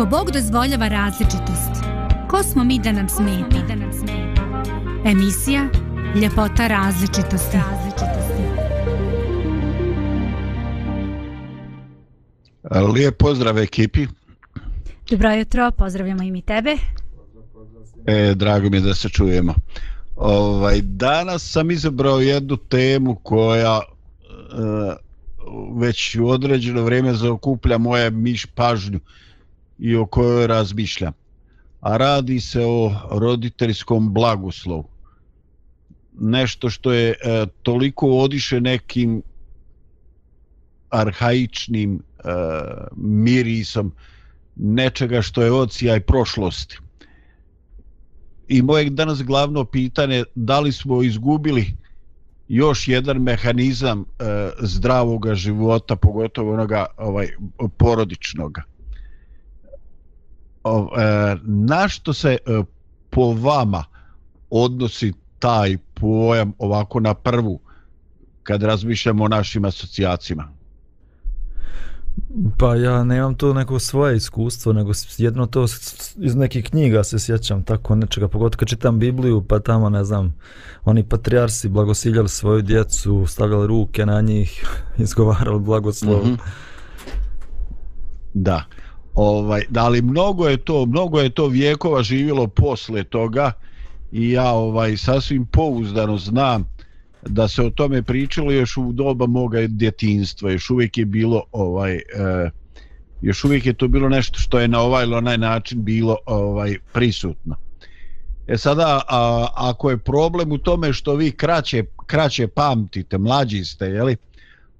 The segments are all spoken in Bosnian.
Ako Bog dozvoljava različitost, ko smo mi da nam smeti? Emisija Ljepota različitosti. Lijep pozdrav ekipi. Dobro jutro, pozdravljamo i mi tebe. E, drago mi je da se čujemo. Ovaj, danas sam izabrao jednu temu koja e, već u određeno vrijeme zaokuplja moje miš pažnju i o kojoj razmišljam. A radi se o roditeljskom blagoslovu. Nešto što je e, toliko odiše nekim arhaičnim e, mirisom nečega što je ocijaj prošlosti. I moje danas glavno pitanje da li smo izgubili još jedan mehanizam e, zdravog života, pogotovo onoga ovaj porodičnog. E, na što se e, po vama odnosi taj pojam ovako na prvu kad razmišljamo o našim asocijacijama? Pa ja nemam to neko svoje iskustvo, nego jedno to iz nekih knjiga se sjećam, tako nečega, pogotovo kad čitam Bibliju, pa tamo, ne znam, oni patrijarsi blagosiljali svoju djecu, stavljali ruke na njih, izgovarali blagoslov. Mm -hmm. Da. Ovaj, da li mnogo je to, mnogo je to vijekova živjelo posle toga i ja ovaj sasvim pouzdano znam da se o tome pričalo još u doba moga djetinstva, još uvijek je bilo ovaj eh, još uvijek je to bilo nešto što je na ovaj ili onaj način bilo ovaj prisutno. E sada, a, ako je problem u tome što vi kraće, kraće pamtite, mlađi ste, jeli,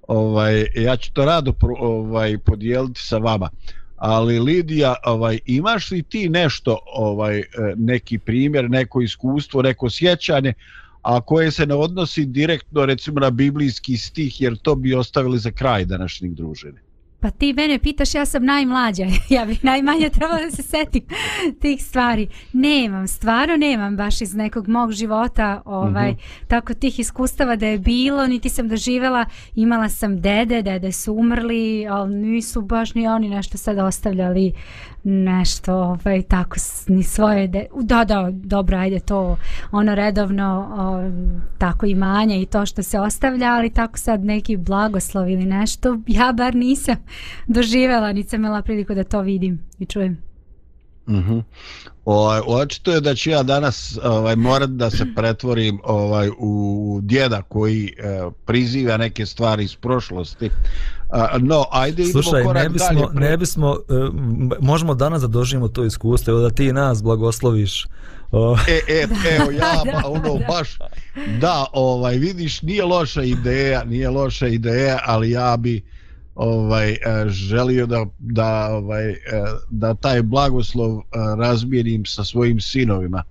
ovaj, ja ću to rado pro, ovaj, podijeliti sa vama. Ali Lidija, ovaj, imaš li ti nešto, ovaj, e, neki primjer, neko iskustvo, neko sjećanje, a koje se ne odnosi direktno recimo na biblijski stih jer to bi ostavili za kraj današnjeg druženja. Pa ti mene pitaš, ja sam najmlađa, ja bih najmanje trebala da se setim tih stvari. Nemam, stvarno nemam baš iz nekog mog života ovaj, mm -hmm. tako tih iskustava da je bilo, niti sam doživjela, imala sam dede, dede su umrli, ali nisu baš ni oni nešto sad ostavljali nešto ovaj tako ni svoje de... da da dobro ajde to ono redovno o, tako imanje i to što se ostavlja ali tako sad neki blagoslov ili nešto ja bar nisam doživela ni sam imala priliku da to vidim i čujem Mhm. Mm ovaj očito je da ću ja danas ovaj morat da se pretvorim ovaj u djeda koji e, priziva neke stvari iz prošlosti. A, no, ajde Slušaj, korak ne bismo, dalje. Pre... Ne bismo, e, možemo danas da doživimo to iskustvo, da ti nas blagosloviš. E, e, evo ja, da, ono, da. baš, da, ovaj, vidiš, nije loša ideja, nije loša ideja, ali ja bi, ovaj e, želio da da ovaj e, da taj blagoslov e, razmijenim sa svojim sinovima.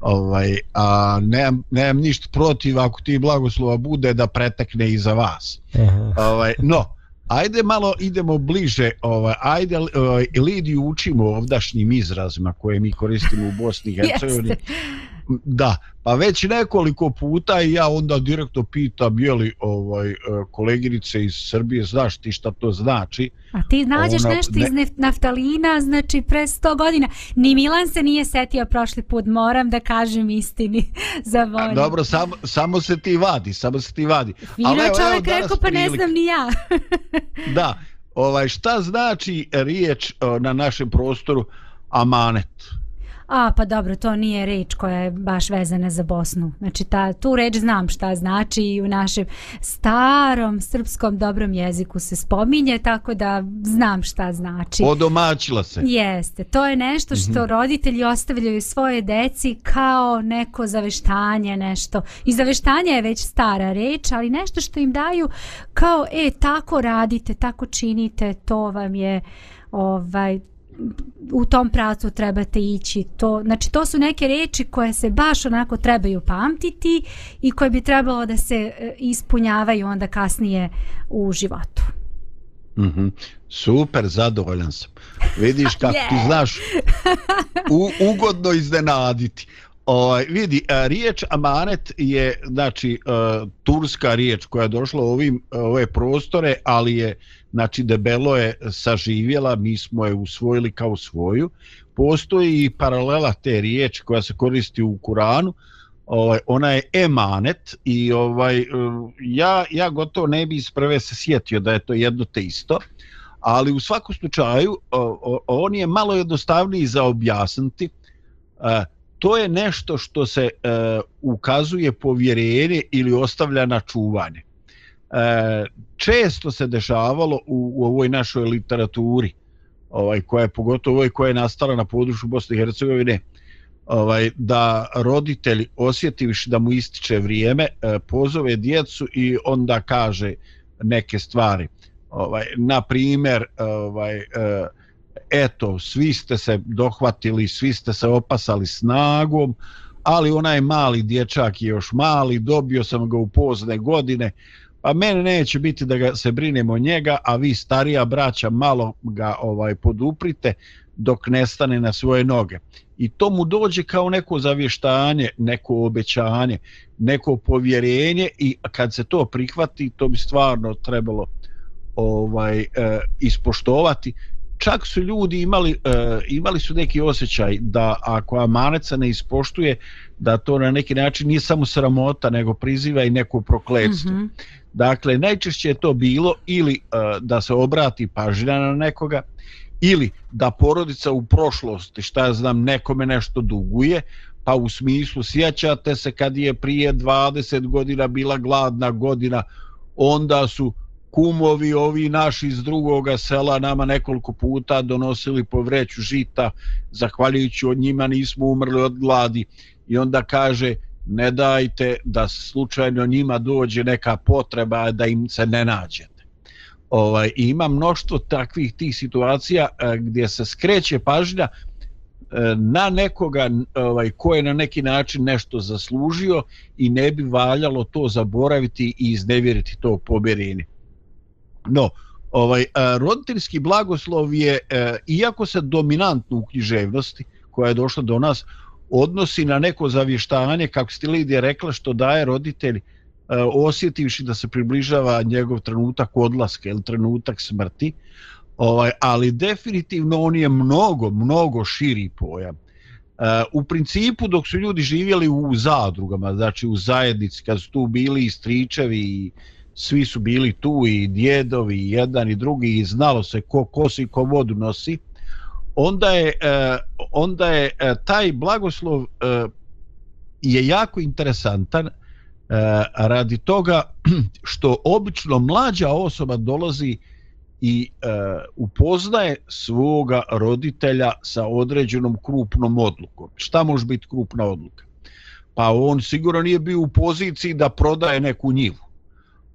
Ovaj a nemam nemam ništa protiv ako ti blagoslova bude da pretekne i za vas. Aha. ovaj no ajde malo idemo bliže ovaj ajde ovaj, Lidiju učimo ovdašnjim izrazima koje mi koristimo u Bosni i Hercegovini da, pa već nekoliko puta i ja onda direktno pitam je li ovaj, e, koleginice iz Srbije, znaš ti šta to znači? A ti nađeš Ona, nešto ne... iz naftalina, znači pre 100 godina. Ni Milan se nije setio prošli put, moram da kažem istini za volju. Dobro, samo, samo se ti vadi, samo se ti vadi. Fino Ali, evo, čovjek evo, rekao, pa ne znam ni ja. da, ovaj, šta znači riječ na našem prostoru amanet? A, pa dobro, to nije reč koja je baš vezana za Bosnu. Znači, ta, tu reč znam šta znači i u našem starom srpskom dobrom jeziku se spominje, tako da znam šta znači. Odomačila se. Jeste. To je nešto što mm -hmm. roditelji ostavljaju svoje deci kao neko zaveštanje, nešto. I zaveštanje je već stara reč, ali nešto što im daju kao, e, tako radite, tako činite, to vam je ovaj u tom pravcu trebate ići to znači to su neke reči koje se baš onako trebaju pamtiti i koje bi trebalo da se e, ispunjavaju onda kasnije u životu mm -hmm. super zadovoljan sam vidiš kako yeah. ti znaš u, ugodno iznenaditi O, vidi, a, riječ amanet je znači a, turska riječ koja je došla u ovim ove prostore, ali je znači debelo je saživjela, mi smo je usvojili kao svoju. Postoji i paralela te riječi koja se koristi u Kuranu, ovaj, ona je emanet i ovaj, ja, ja gotovo ne bi isprve se sjetio da je to jedno te isto, ali u svakom slučaju on je malo jednostavniji za objasniti. E, to je nešto što se e, ukazuje povjerenje ili ostavlja na čuvanje često se dešavalo u, u ovoj našoj literaturi ovaj koja je pogotovo ovaj koja je nastala na području Bosne i Hercegovine ovaj da roditelj osjetivši da mu ističe vrijeme eh, pozove djecu i onda kaže neke stvari. Ovaj na primjer ovaj eh, eto svi ste se dohvatili svi ste se opasali snagom ali onaj mali dječak je još mali dobio sam ga u pozne godine pa mene neće biti da ga se brinemo njega, a vi starija braća malo ga ovaj poduprite dok nestane na svoje noge. I to mu dođe kao neko zavještanje, neko obećanje, neko povjerenje i kad se to prihvati, to bi stvarno trebalo ovaj e, ispoštovati. Čak su ljudi imali, e, imali su neki osjećaj da ako amaneca ne ispoštuje, da to na neki način nije samo sramota, nego priziva i neko prokledstvo. Mm -hmm. Dakle, najčešće je to bilo ili uh, da se obrati pažnja na nekoga, ili da porodica u prošlosti, šta ja znam, nekome nešto duguje, pa u smislu sjećate se kad je prije 20 godina bila gladna godina, onda su kumovi ovi naši iz drugoga sela nama nekoliko puta donosili po vreću žita, zahvaljujući od njima nismo umrli od gladi. I onda kaže, ne dajte da slučajno njima dođe neka potreba da im se ne nađete. Ovaj, ima mnoštvo takvih tih situacija e, gdje se skreće pažnja e, na nekoga ovaj, ko je na neki način nešto zaslužio i ne bi valjalo to zaboraviti i iznevjeriti to pobjerini. No, ovaj, e, roditeljski blagoslov je, e, iako se dominantno u književnosti koja je došla do nas, odnosi na neko zavještavanje, kako ste Lidija rekla, što daje roditelj e, osjetivši da se približava njegov trenutak odlaska ili trenutak smrti, ovaj, ali definitivno on je mnogo, mnogo širi pojam. E, u principu dok su ljudi živjeli u zadrugama, znači u zajednici, kad su tu bili i stričevi i svi su bili tu i djedovi i jedan i drugi i znalo se ko kosi ko vodu nosi, onda je uh, onda je uh, taj blagoslov uh, je jako interesantan uh, radi toga što obično mlađa osoba dolazi i uh, upoznaje svoga roditelja sa određenom krupnom odlukom. Šta može biti krupna odluka? Pa on sigurno nije bio u poziciji da prodaje neku njivu.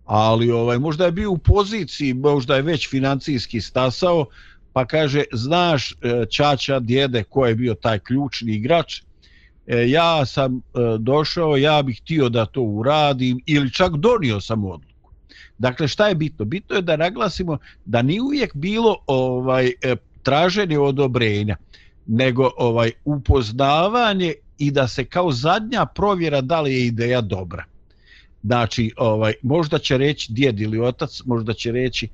Ali ovaj možda je bio u poziciji, možda je već financijski stasao, pa kaže, znaš e, čača, djede, ko je bio taj ključni igrač, e, ja sam e, došao, ja bih htio da to uradim ili čak donio sam odluku. Dakle, šta je bitno? Bitno je da naglasimo da ni uvijek bilo ovaj traženje odobrenja, nego ovaj upoznavanje i da se kao zadnja provjera da li je ideja dobra. Znači, ovaj možda će reći djed ili otac, možda će reći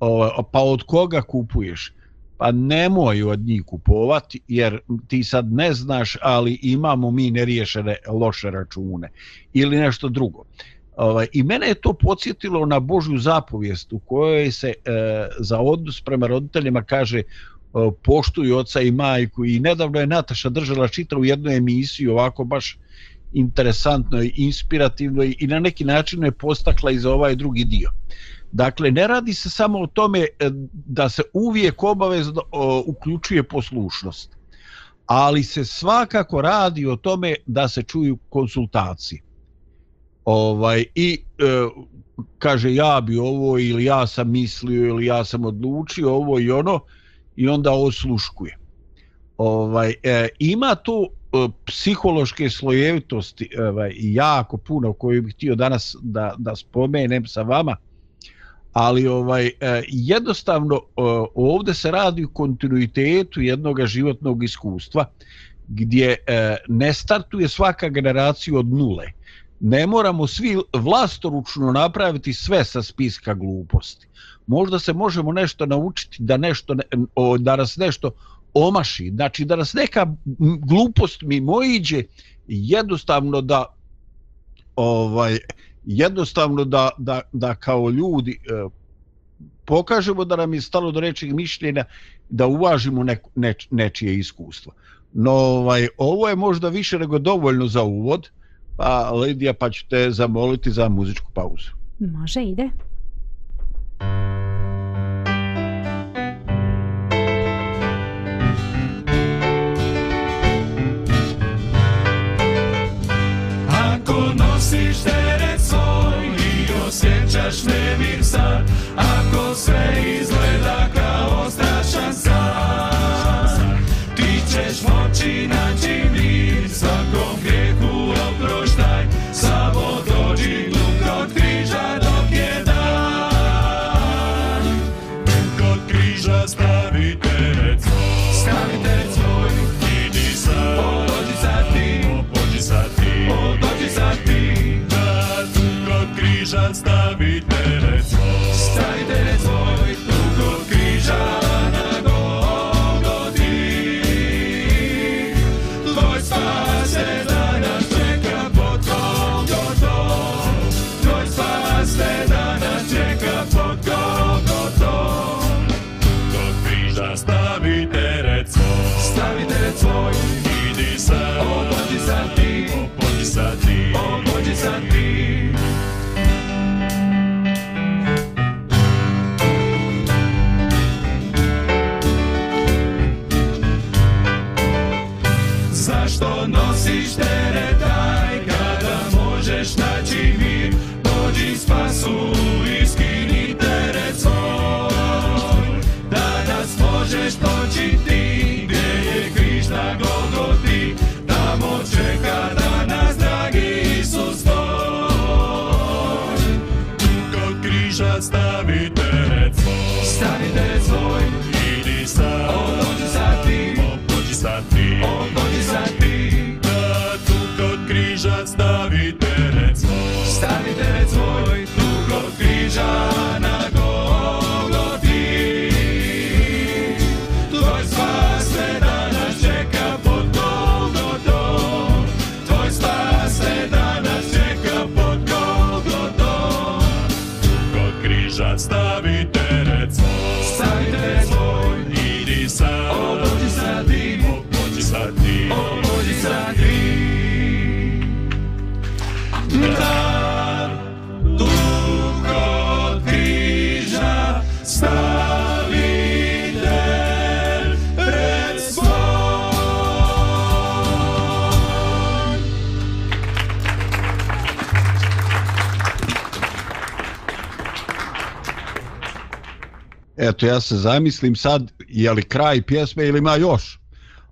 ovaj, pa od koga kupuješ? pa nemoj od njih kupovati jer ti sad ne znaš ali imamo mi neriješene loše račune ili nešto drugo ovaj, i mene je to podsjetilo na Božju zapovijest u kojoj se e, za odnos prema roditeljima kaže e, poštuju oca i majku i nedavno je Nataša držala čitavu u jednoj emisiji ovako baš interesantno i inspirativno i na neki način je postakla i za ovaj drugi dio. Dakle, ne radi se samo o tome e, da se uvijek obavezno uključuje poslušnost, ali se svakako radi o tome da se čuju konsultacije. Ovaj, I e, kaže ja bi ovo ili ja sam mislio ili ja sam odlučio ovo i ono i onda osluškuje. Ovaj, e, ima to E, psihološke slojevitosti ovaj, jako puno koju bih htio danas da, da spomenem sa vama ali ovaj e, jednostavno e, ovdje se radi o kontinuitetu jednog životnog iskustva gdje ne startuje svaka generacija od nule. Ne moramo svi vlastoručno napraviti sve sa spiska gluposti. možda se možemo nešto naučiti da nešto da nas nešto omaši znači da nas neka glupost mi mojiđe jednostavno da ovaj jednostavno da, da, da kao ljudi e, pokažemo da nam je stalo do nečeg mišljenja da uvažimo ne, neč, nečije iskustvo. No, ovaj, ovo je možda više nego dovoljno za uvod, pa Lidija, pa ću te zamoliti za muzičku pauzu. Može, ide. persistem. Eto, ja se zamislim sad, je li kraj pjesme ili ima još?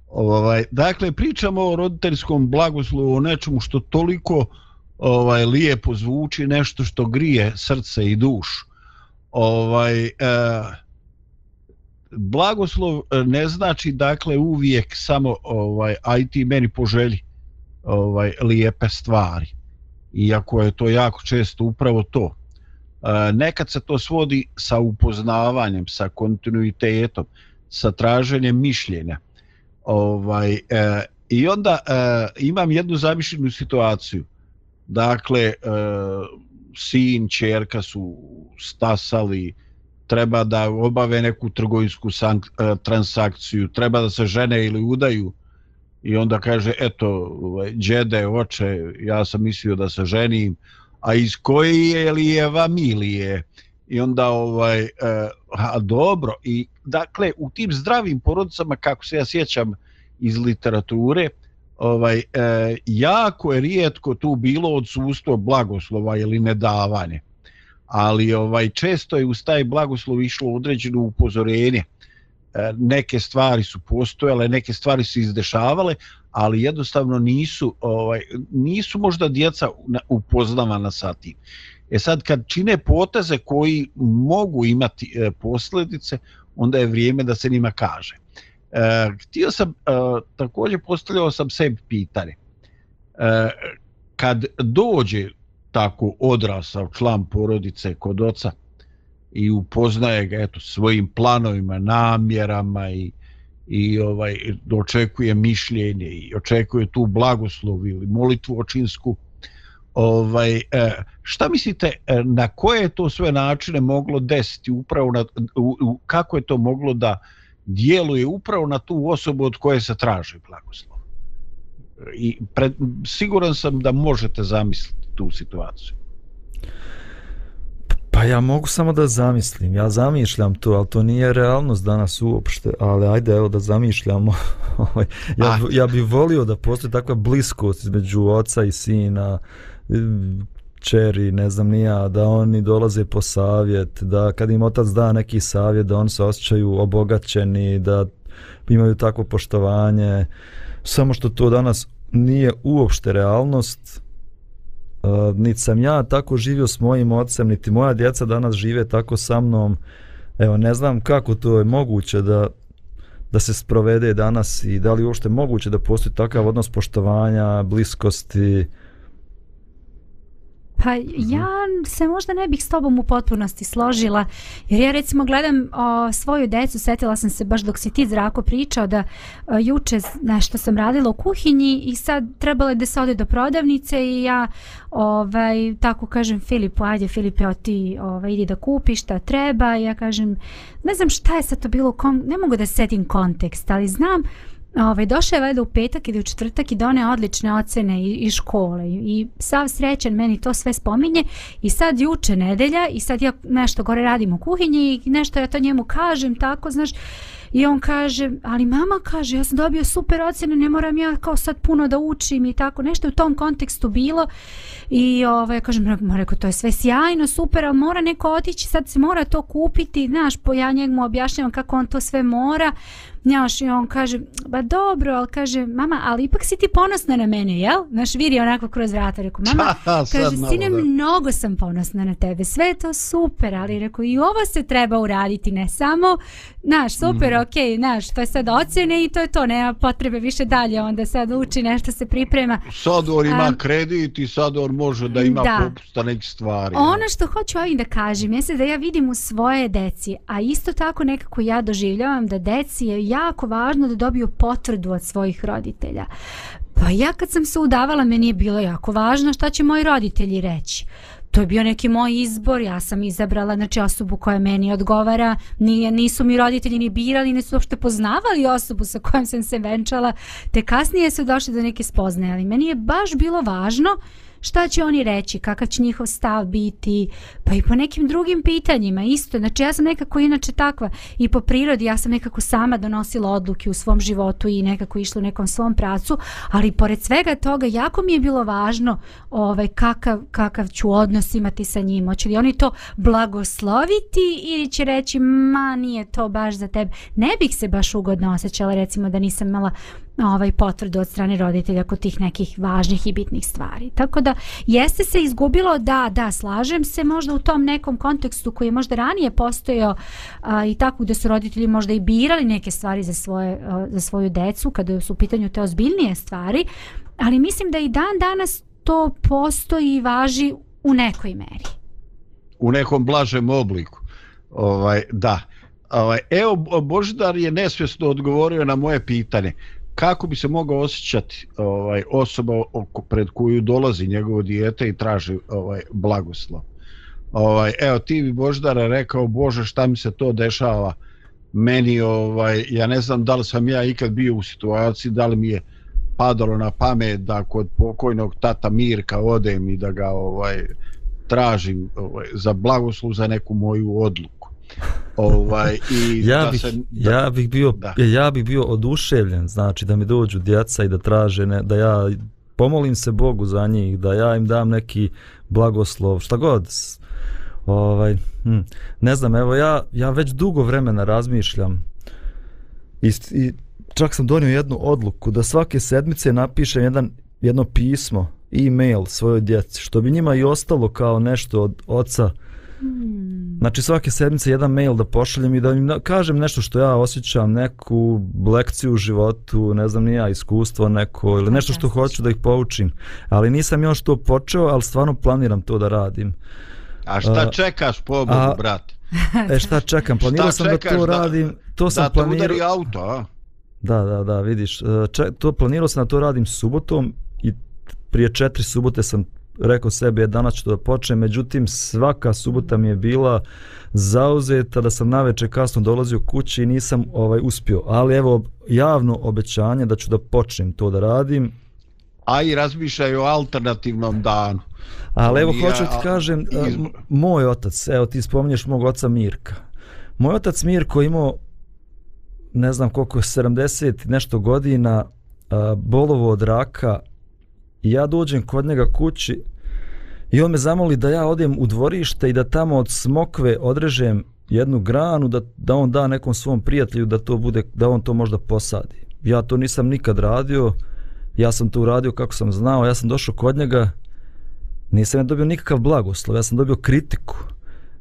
Ovaj, dakle, pričamo o roditeljskom blagoslovu, o nečemu što toliko ovaj, lijepo zvuči, nešto što grije srce i dušu. Ovaj, eh, blagoslov e, ne znači dakle uvijek samo ovaj aj ti meni poželji ovaj lijepe stvari iako je to jako često upravo to E, nekad se to svodi sa upoznavanjem sa kontinuitetom sa traženjem mišljenja. Ovaj e, i onda e, imam jednu zamišljenu situaciju. Dakle e, sin ćerka su stasali treba da obave neku trgovinsku sank, e, transakciju, treba da se žene ili udaju. I onda kaže, eto, ovaj, džede, oče, ja sam mislio da se ženim, a iz koje je li je? I onda, ovaj, eh, a dobro, i dakle, u tim zdravim porodicama, kako se ja sjećam iz literature, ovaj, e, jako je rijetko tu bilo odsustvo blagoslova ili nedavanje ali ovaj često je uz taj blagoslov išlo određeno upozorenje. E, neke stvari su postojale, neke stvari su izdešavale, ali jednostavno nisu ovaj nisu možda djeca upoznavana sa tim. E sad kad čine poteze koji mogu imati e, posljedice, onda je vrijeme da se njima kaže. E, htio sam e, također postavljao sam sebi pitanje. E, kad dođe tako odrasao član porodice kod oca i upoznaje ga eto svojim planovima, namjerama i i ovaj očekuje mišljenje i očekuje tu blagoslov ili molitvu očinsku ovaj e, šta mislite e, na koje je to sve načine moglo desiti upravo na kako je to moglo da djeluje upravo na tu osobu od koje se traži blagoslov? I pred, siguran sam da možete zamisliti tu situaciju. Pa ja mogu samo da zamislim, ja zamišljam to, ali to nije realnost danas uopšte, ali ajde evo da zamišljamo. Ovaj, ja, ja bih volio da postoji takva bliskost između oca i sina, čeri, ne znam nija, da oni dolaze po savjet, da kad im otac da neki savjet, da oni se osjećaju obogaćeni, da imaju takvo poštovanje, samo što to danas nije uopšte realnost, Eh, uh, niti sam ja tako živio s mojim ocem, niti moja djeca danas žive tako sa mnom. Evo, ne znam kako to je moguće da, da se sprovede danas i da li uopšte moguće da postoji takav odnos poštovanja, bliskosti, uh, Pa ja se možda ne bih s tobom u potpunosti složila, jer ja recimo gledam o, svoju decu, setila sam se baš dok si ti zrako pričao da o, juče nešto sam radila u kuhinji i sad trebalo je da se ode do prodavnice i ja ovaj, tako kažem Filipu, ajde Filipe, o ti ovaj, idi da kupiš šta treba. I ja kažem, ne znam šta je sad to bilo, kom, ne mogu da setim kontekst, ali znam Ove, došao je valjda u petak ili u četvrtak i done odlične ocene iz škole i sav srećan meni to sve spominje i sad juče nedelja i sad ja nešto gore radim u kuhinji i nešto ja to njemu kažem tako znaš I on kaže, ali mama kaže, ja sam dobio super ocjene, ne moram ja kao sad puno da učim i tako, nešto u tom kontekstu bilo. I ovaj, ja kažem, rekao, to je sve sjajno, super, ali mora neko otići, sad se mora to kupiti, znaš, po ja njemu objašnjavam kako on to sve mora. Njaš, i on kaže, ba dobro, ali kaže, mama, ali ipak si ti ponosna na mene, jel? Znaš, vidi onako kroz vrata, rekao, mama, kaže, sine, mnogo sam ponosna na tebe, sve je to super, ali rekao, i ovo se treba uraditi, ne samo, znaš, super, mm. ok, znaš, to je sad ocjene i to je to, nema potrebe više dalje, onda sad uči nešto se priprema. Sad on ima um, kredit i sad on može da ima da. popusta neke stvari. Ono što hoću ovim da kažem, jeste da ja vidim u svoje deci, a isto tako nekako ja doživljavam da deci je jako važno da dobiju potvrdu od svojih roditelja. Pa ja kad sam se udavala, meni je bilo jako važno šta će moji roditelji reći. To je bio neki moj izbor, ja sam izabrala znači, osobu koja meni odgovara, nije, nisu mi roditelji ni birali, nisu uopšte poznavali osobu sa kojom sam se venčala, te kasnije su došli do neke spoznaje, ali meni je baš bilo važno šta će oni reći, kakav će njihov stav biti, pa i po nekim drugim pitanjima isto. Znači ja sam nekako inače takva i po prirodi ja sam nekako sama donosila odluke u svom životu i nekako išla u nekom svom pracu, ali pored svega toga jako mi je bilo važno ovaj, kakav, kakav ću odnos imati sa njim. Hoće li oni to blagosloviti ili će reći ma nije to baš za tebe. Ne bih se baš ugodno osjećala recimo da nisam imala ovaj potvrdu od strane roditelja kod tih nekih važnih i bitnih stvari. Tako da jeste se izgubilo da, da, slažem se možda u tom nekom kontekstu koji je možda ranije postojao a, i tako da su roditelji možda i birali neke stvari za, svoje, a, za svoju decu kada su u pitanju te ozbiljnije stvari, ali mislim da i dan danas to postoji i važi u nekoj meri. U nekom blažem obliku. Ovaj, da. Ovaj, evo, Boždar je nesvjesno odgovorio na moje pitanje kako bi se mogao osjećati ovaj osoba oko pred koju dolazi njegovo dijete i traži ovaj blagoslov. Ovaj evo ti bi Boždara rekao Bože šta mi se to dešava meni ovaj ja ne znam da li sam ja ikad bio u situaciji da li mi je padalo na pamet da kod pokojnog tata Mirka odem i da ga ovaj tražim ovaj, za blagoslov za neku moju odluku ovaj i ja bih, se, da, ja bih bio da. ja bih bio oduševljen znači da mi dođu djeca i da traže ne, da ja pomolim se Bogu za njih da ja im dam neki blagoslov šta god ovaj hm, ne znam evo ja ja već dugo vremena razmišljam i, i čak sam donio jednu odluku da svake sedmice napišem jedan jedno pismo e-mail svojoj djeci što bi njima i ostalo kao nešto od oca. Znači svake sedmice jedan mail da pošaljem i da im kažem nešto što ja osjećam, neku lekciju u životu, ne znam ni ja, iskustvo neko ili nešto što hoću da ih poučim. Ali nisam još to počeo, ali stvarno planiram to da radim. A šta čekaš po Bogu, brate? E šta čekam, planirao Šta sam da to da- radim, to sam da te planirao... udari auto, a? Da, da, da, vidiš, e, če, to planirao sam da to radim subotom i prije četiri subote sam rekao sebi je danas ću to da počnem, međutim svaka subota mi je bila zauzeta da sam naveče kasno dolazio kući i nisam ovaj uspio, ali evo javno obećanje da ću da počnem to da radim, A i razmišljaj o alternativnom danu. Ali evo hoću ti kažem, izbor. moj otac, evo ti spominješ mog oca Mirka. Moj otac Mirko imao, ne znam koliko je, 70 i nešto godina, bolovo od raka i ja dođem kod njega kući i on me zamoli da ja odem u dvorište i da tamo od smokve odrežem jednu granu da, da on da nekom svom prijatelju da to bude da on to možda posadi. Ja to nisam nikad radio. Ja sam to uradio kako sam znao. Ja sam došao kod njega nisam ja dobio nikakav blagoslov, ja sam dobio kritiku.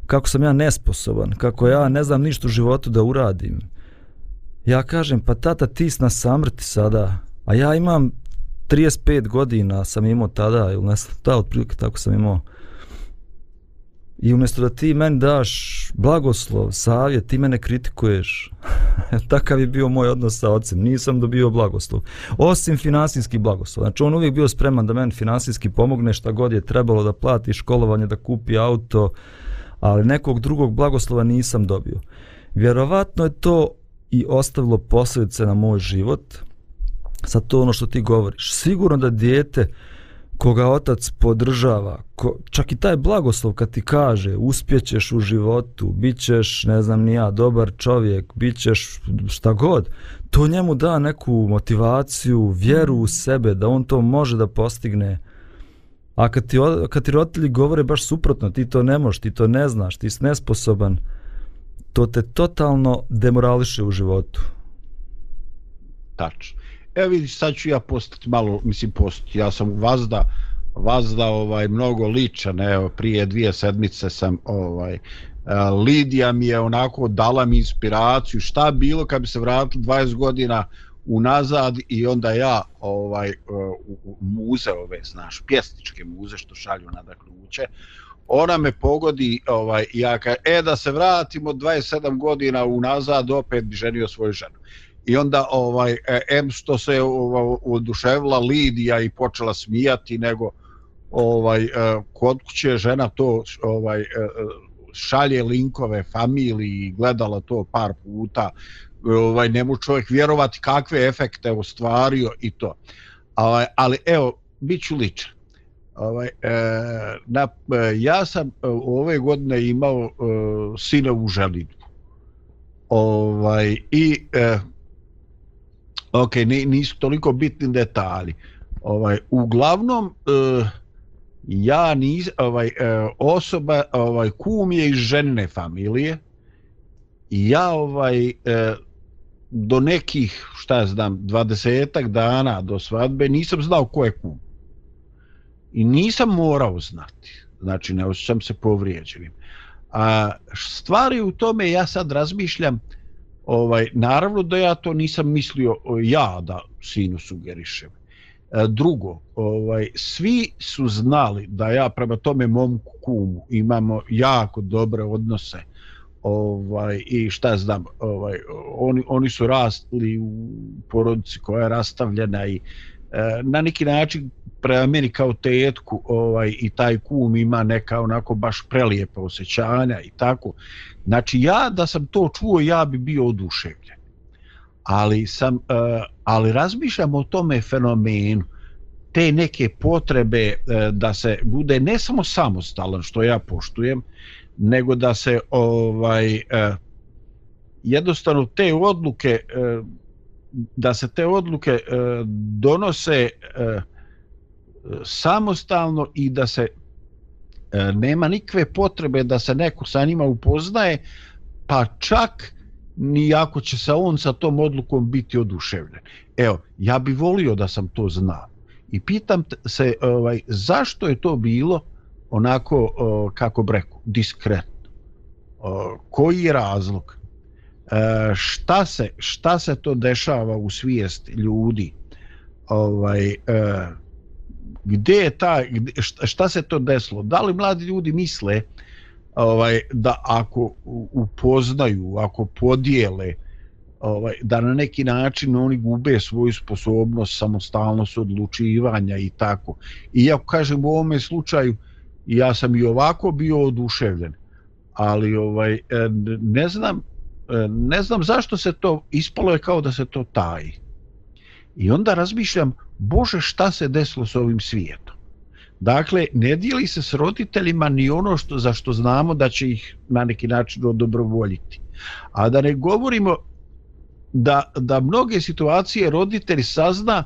Kako sam ja nesposoban, kako ja ne znam ništa u životu da uradim. Ja kažem, pa tata ti si na samrti sada, a ja imam 35 godina sam imao tada, ili ne znam, da, otprilike tako sam imao. I umjesto da ti meni daš blagoslov, savjet, ti mene kritikuješ. Takav je bio moj odnos sa ocem. Nisam dobio blagoslov. Osim finansijski blagoslov. Znači on uvijek bio spreman da meni finansijski pomogne šta god je trebalo da plati školovanje, da kupi auto, ali nekog drugog blagoslova nisam dobio. Vjerovatno je to i ostavilo posljedice na moj život. Sad to ono što ti govoriš. Sigurno da dijete koga otac podržava, ko, čak i taj blagoslov kad ti kaže uspjećeš u životu, bit ćeš, ne znam ni ja, dobar čovjek, bit ćeš šta god, to njemu da neku motivaciju, vjeru u sebe, da on to može da postigne. A kad ti, kad ti roditelji govore baš suprotno, ti to ne možeš, ti to ne znaš, ti si nesposoban, to te totalno demorališe u životu. Tačno. Evo vidiš, sad ću ja postati malo, mislim postati, ja sam vazda, vazda ovaj, mnogo ličan, evo, prije dvije sedmice sam, ovaj, Lidija mi je onako dala mi inspiraciju, šta bilo kad bi se vratili 20 godina unazad i onda ja ovaj e, u, u muze ove, znaš, pjesničke muze što šalju na dakle ona me pogodi, ovaj, ja ka, e da se vratimo 27 godina unazad, opet bi ženio svoju ženu. I onda ovaj e, em što se oduševila Lidija i počela smijati, nego ovaj e, kod kuće žena to ovaj e, e, šalje linkove familiji, gledala to par puta, ovaj ne može čovjek vjerovati kakve efekte ostvario i to. Ovaj, ali evo, biću ličan. Ovaj, e, na, ja sam ove godine imao e, sina u želidbu Ovaj, I e, ok, ni, nisu toliko bitni detalji. Ovaj, uglavnom, e, ja nis, ovaj, e, osoba, ovaj, kum je iz žene familije i ja ovaj, e, do nekih, šta ja znam, dvadesetak dana do svadbe nisam znao ko je kum. I nisam morao znati. Znači, ne osjećam se povrijeđenim. A stvari u tome ja sad razmišljam, ovaj, naravno da ja to nisam mislio ja da sinu sugerišem. E, drugo, ovaj, svi su znali da ja prema tome mom kumu imamo jako dobre odnose ovaj i šta znam ovaj oni oni su rasli u porodici koja je rastavljena i E, na neki način prema meni kao tetku ovaj i taj kum ima neka onako baš prelijepa osjećanja i tako. Znači ja da sam to čuo ja bi bio oduševljen. Ali sam e, ali razmišljam o tome fenomenu te neke potrebe e, da se bude ne samo samostalan što ja poštujem nego da se ovaj jednostavno te odluke da se te odluke e, donose e, samostalno i da se e, nema nikve potrebe da se neko sa njima upoznaje pa čak ni ako će se on sa tom odlukom biti oduševljen. Evo, ja bi volio da sam to znao. I pitam se ovaj zašto je to bilo onako o, kako breku diskretno. O, koji je razlog? E, šta se šta se to dešava u svijest ljudi? Ovaj e, gdje je ta šta, šta se to desilo? Da li mladi ljudi misle ovaj da ako upoznaju, ako podijele ovaj da na neki način oni gube svoju sposobnost, samostalnost odlučivanja i tako. I ja kažem u ovome slučaju ja sam i ovako bio oduševljen. Ali ovaj e, ne znam E, ne znam zašto se to ispalo je kao da se to taji. I onda razmišljam, bože šta se desilo s ovim svijetom. Dakle, ne dijeli se s roditeljima ni ono što, za što znamo da će ih na neki način odobrovoljiti. A da ne govorimo da, da mnoge situacije roditelj sazna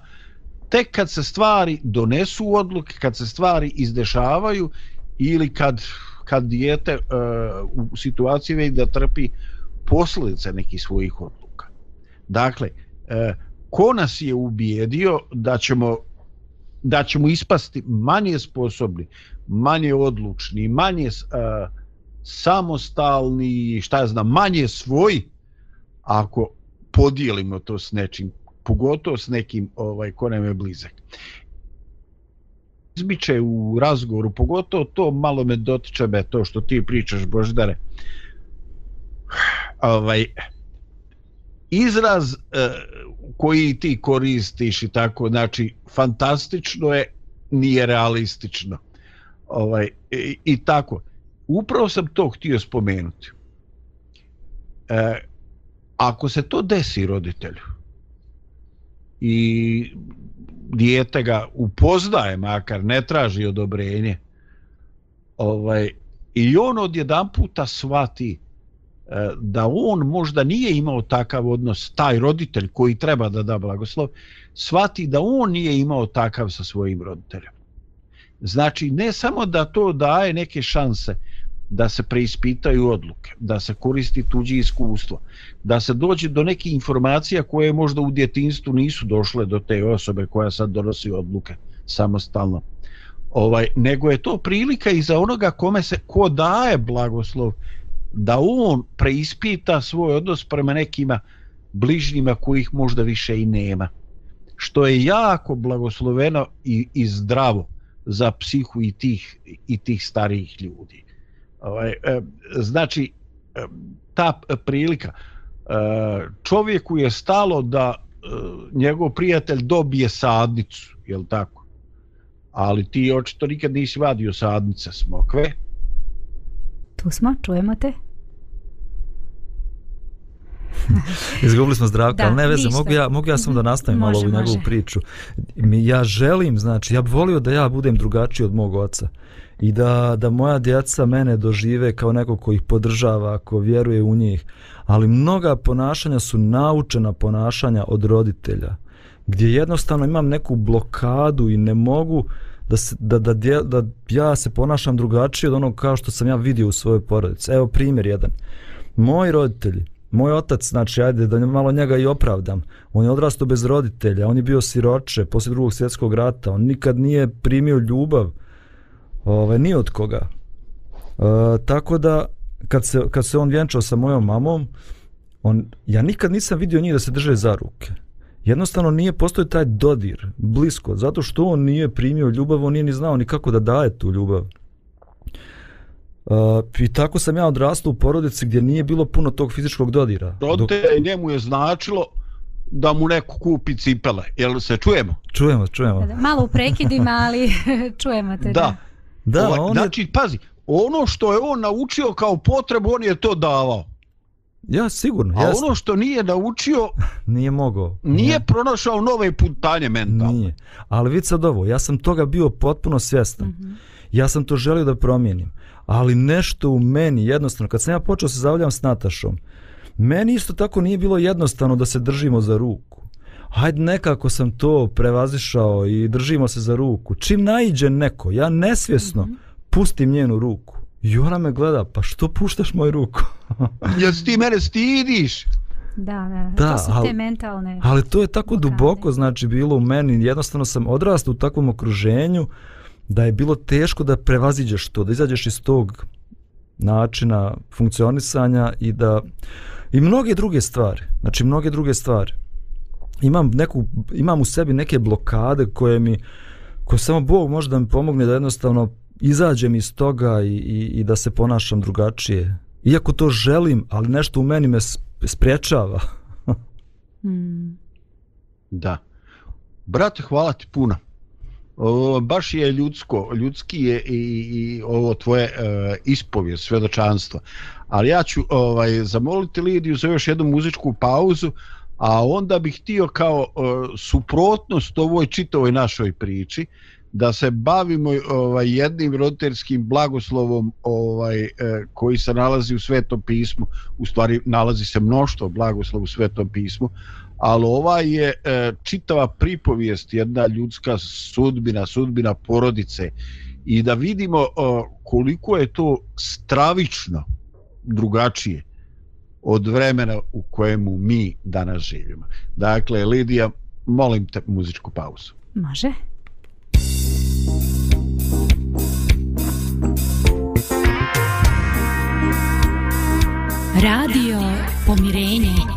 tek kad se stvari donesu u odluke, kad se stvari izdešavaju ili kad, kad dijete uh, u situaciji već da trpi posljedica nekih svojih odluka. Dakle, e, ko nas je ubijedio da ćemo da ćemo ispasti manje sposobni, manje odlučni, manje e, samostalni, šta ja znam, manje svoji, ako podijelimo to s nečim, pogotovo s nekim ovaj, ko nam je blizak. Izbiće u razgovoru, pogotovo to malo me dotiče me, to što ti pričaš, Boždare. Ovaj, izraz e, koji ti koristiš i tako, znači, fantastično je, nije realistično. Ovaj, i, I tako. Upravo sam to htio spomenuti. E, ako se to desi roditelju i dijete ga upoznaje, makar ne traži odobrenje, ovaj, i on odjedan puta shvati E, da on možda nije imao takav odnos, taj roditelj koji treba da da blagoslov, shvati da on nije imao takav sa svojim roditeljem. Znači, ne samo da to daje neke šanse da se preispitaju odluke, da se koristi tuđe iskustvo, da se dođe do neke informacija koje možda u djetinstvu nisu došle do te osobe koja sad donosi odluke samostalno. Ovaj, nego je to prilika i za onoga kome se ko daje blagoslov da on preispita svoj odnos prema nekima bližnjima kojih možda više i nema. Što je jako blagosloveno i, i zdravo za psihu i tih, i tih starijih ljudi. Ovaj, e, znači, e, ta prilika, e, čovjeku je stalo da njegov prijatelj dobije sadnicu, je li tako? Ali ti očito nikad nisi vadio sadnice smokve. Tu smo, čujemo te. Izgubili smo zdravka, Da, ali ne veze, ništa. mogu ja, mogu ja samo da nastavim malo Može, ovu njegovu priču. Ja želim, znači, ja bih volio da ja budem drugačiji od mog oca i da, da moja djeca mene dožive kao neko ko ih podržava, ko vjeruje u njih, ali mnoga ponašanja su naučena ponašanja od roditelja, gdje jednostavno imam neku blokadu i ne mogu da, se, da, da, dje, da ja se ponašam drugačije od onog kao što sam ja vidio u svojoj porodici. Evo primjer jedan. Moji roditelji, moj otac, znači, ajde da malo njega i opravdam, on je odrastao bez roditelja, on je bio siroče poslije drugog svjetskog rata, on nikad nije primio ljubav ovaj, ni od koga. E, tako da, kad se, kad se on vjenčao sa mojom mamom, on, ja nikad nisam vidio njih da se drže za ruke. Jednostavno nije postoji taj dodir, blisko, zato što on nije primio ljubav, on nije ni znao ni kako da daje tu ljubav. Uh, I tako sam ja odrastao u porodici gdje nije bilo puno tog fizičkog dodira. Dok, Roditelj njemu je značilo da mu neko kupi cipele. Jel se čujemo? čujemo, čujemo. Da, da, Malo u prekidima, ali čujemo te. Da. Da, Ovaj, on je, znači, pazi, ono što je on naučio kao potrebu, on je to davao. ja sigurno, A ja ono što nije naučio, nije mogao. nije pronašao nove putanje mentalne. Nije. Ali vid sad ovo, ja sam toga bio potpuno svjestan. Mhm. Ja sam to želio da promijenim. Ali nešto u meni, jednostavno, kad sam ja počeo se zavljam s Natašom, meni isto tako nije bilo jednostavno da se držimo za ruku. Hajde nekako sam to prevazišao i držimo se za ruku. Čim naiđe neko, ja nesvjesno Mhm. pustim njenu ruku. I ona me gleda, pa što puštaš moju ruku? Jel ti mene stidiš? Da, da, Da, to su ali- te mentalne. Ali to je tako Blokade. duboko znači bilo u meni, jednostavno sam odrastao u takvom okruženju da je bilo teško da prevaziđeš to, da izađeš iz tog načina funkcionisanja i da i mnoge druge stvari, znači mnoge druge stvari. Imam neku imam u sebi neke blokade koje mi koje samo Bog može da mi pomogne da jednostavno izađem iz toga i, i, i da se ponašam drugačije. Iako to želim, ali nešto u meni me spriječava. Mm. Da. Brate, hvala ti puno. O, baš je ljudsko, ljudski je i, i ovo tvoje e, ispovje, svedočanstvo. Ali ja ću ovaj, zamoliti Lidiju za još jednu muzičku pauzu, a onda bih htio kao e, suprotnost ovoj čitavoj našoj priči, da se bavimo ovaj jednim roditeljskim blagoslovom ovaj e, koji se nalazi u Svetom pismu u stvari nalazi se mnoštvo blagoslova u Svetom pismu ali ova je e, čitava pripovijest jedna ljudska sudbina sudbina porodice i da vidimo e, koliko je to stravično drugačije od vremena u kojemu mi danas živimo dakle Lidija molim te muzičku pauzu Može. Radio Pomirenje.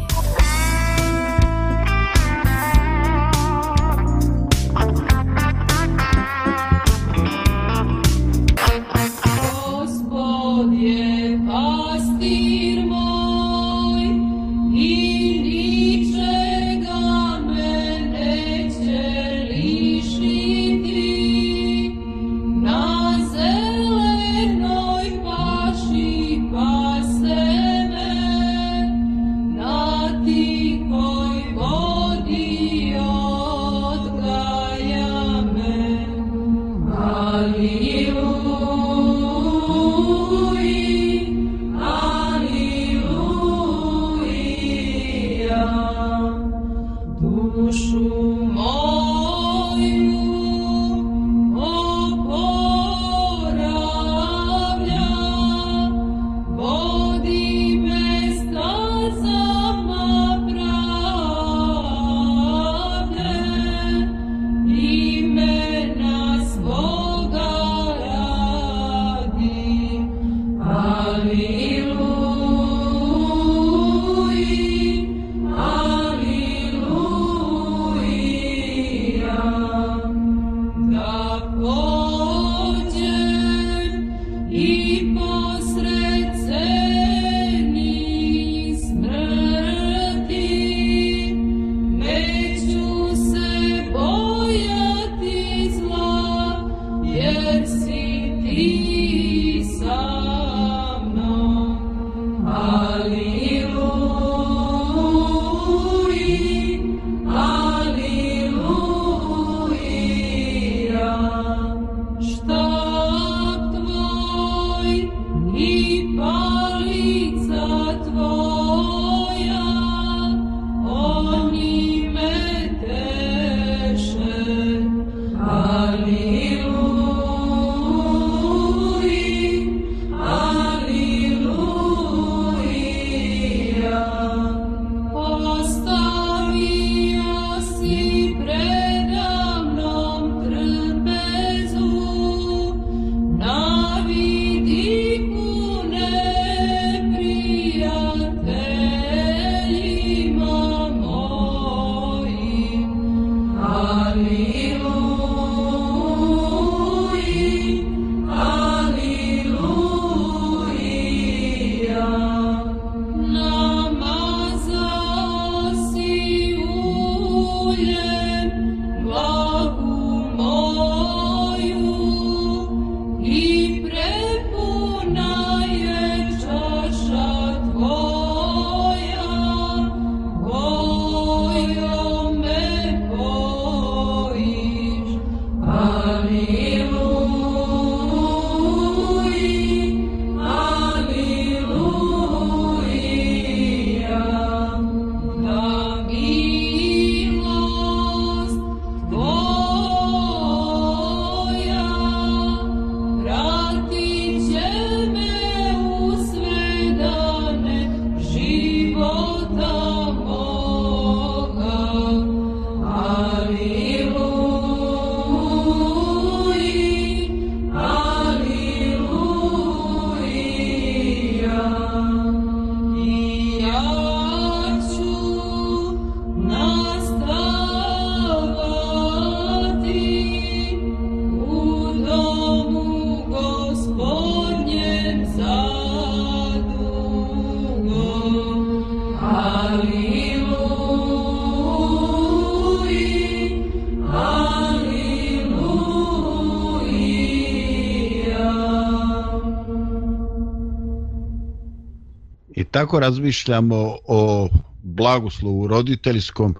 Tako razmišljamo o blagoslovu roditeljskom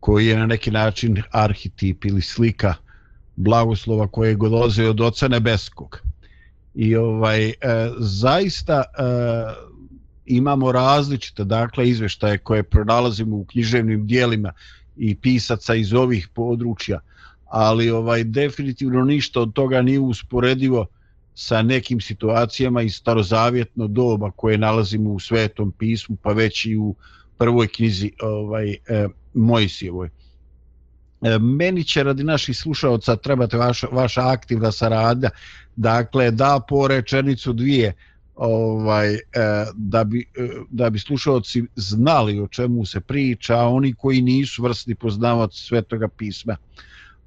koji je na neki način arhetip ili slika blagoslova koje je dolaze od Oca Nebeskog. I ovaj e, zaista e, imamo različite dakle izveštaje koje pronalazimo u književnim dijelima i pisaca iz ovih područja, ali ovaj definitivno ništa od toga nije usporedivo sa nekim situacijama iz starozavjetno doba koje nalazimo u Svetom pismu, pa već i u prvoj knjizi ovaj e, Mojsijevoj. E, meni će radi naših slušalca trebati vaša, vaša aktivna saradnja, dakle da po rečenicu dvije ovaj e, da bi e, da bi slušaoci znali o čemu se priča, a oni koji nisu vrsni poznavaoci Svetoga pisma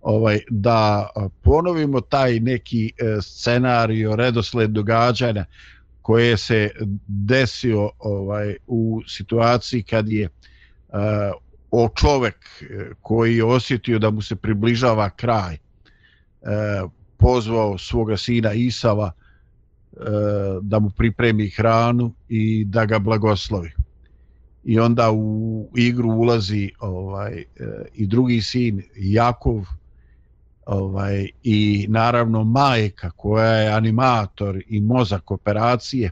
ovaj da ponovimo taj neki e, scenario redosled događanja koje se desio ovaj u situaciji kad je uh, o čovek e, koji je osjetio da mu se približava kraj uh, pozvao svoga sina Isava uh, da mu pripremi hranu i da ga blagoslovi. I onda u igru ulazi ovaj i drugi sin Jakov ovaj i naravno majka koja je animator i mozak operacije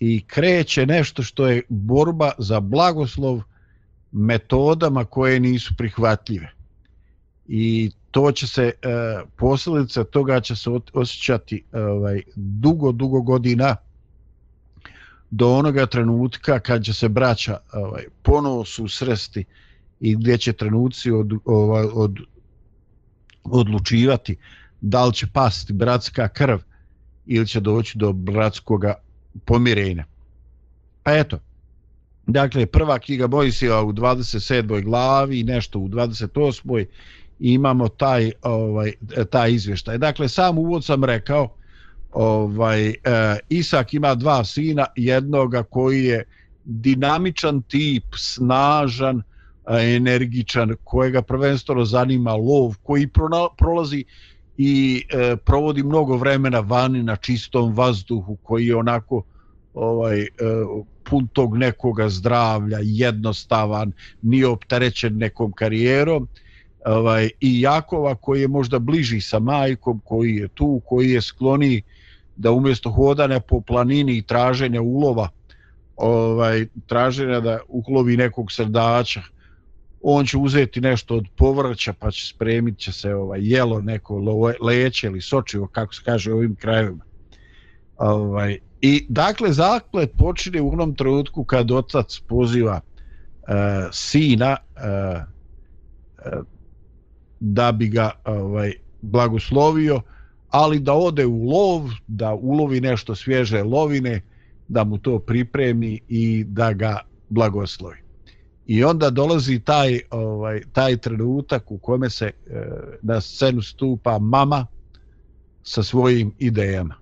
i kreće nešto što je borba za blagoslov metodama koje nisu prihvatljive. I to će se e, posljedica toga će se osjećati e, ovaj dugo dugo godina do onoga trenutka kad će se braća ovaj ponovo susresti i gdje će trenuci od, ovaj, od odlučivati da li će pasti bratska krv ili će doći do bratskoga pomirenja. Pa eto, dakle, prva knjiga Mojsija u 27. glavi i nešto u 28. imamo taj, ovaj, taj izvještaj. Dakle, sam uvod sam rekao, ovaj, e, Isak ima dva sina, jednoga koji je dinamičan tip, snažan, energičan, kojega prvenstveno zanima lov, koji prolazi i e, provodi mnogo vremena vani na čistom vazduhu, koji je onako ovaj e, pun tog nekoga zdravlja, jednostavan, nije opterećen nekom karijerom. Ovaj i Jakova koji je možda bliži sa majkom, koji je tu, koji je skloni da umjesto hodanja po planini i traženja ulova, ovaj traženja da uklovi nekog srdača, on će uzeti nešto od povrća pa će spremit će se ovaj jelo neko leće ili sočivo kako se kaže u ovim krajevima. Ovaj i dakle zaklet počinje u onom trenutku kad otac poziva uh, sina uh, da bi ga ovaj blagoslovio ali da ode u lov da ulovi nešto svježe lovine da mu to pripremi i da ga blagoslovi. I onda dolazi taj ovaj taj trenutak u kome se e, na scenu stupa mama sa svojim idejama.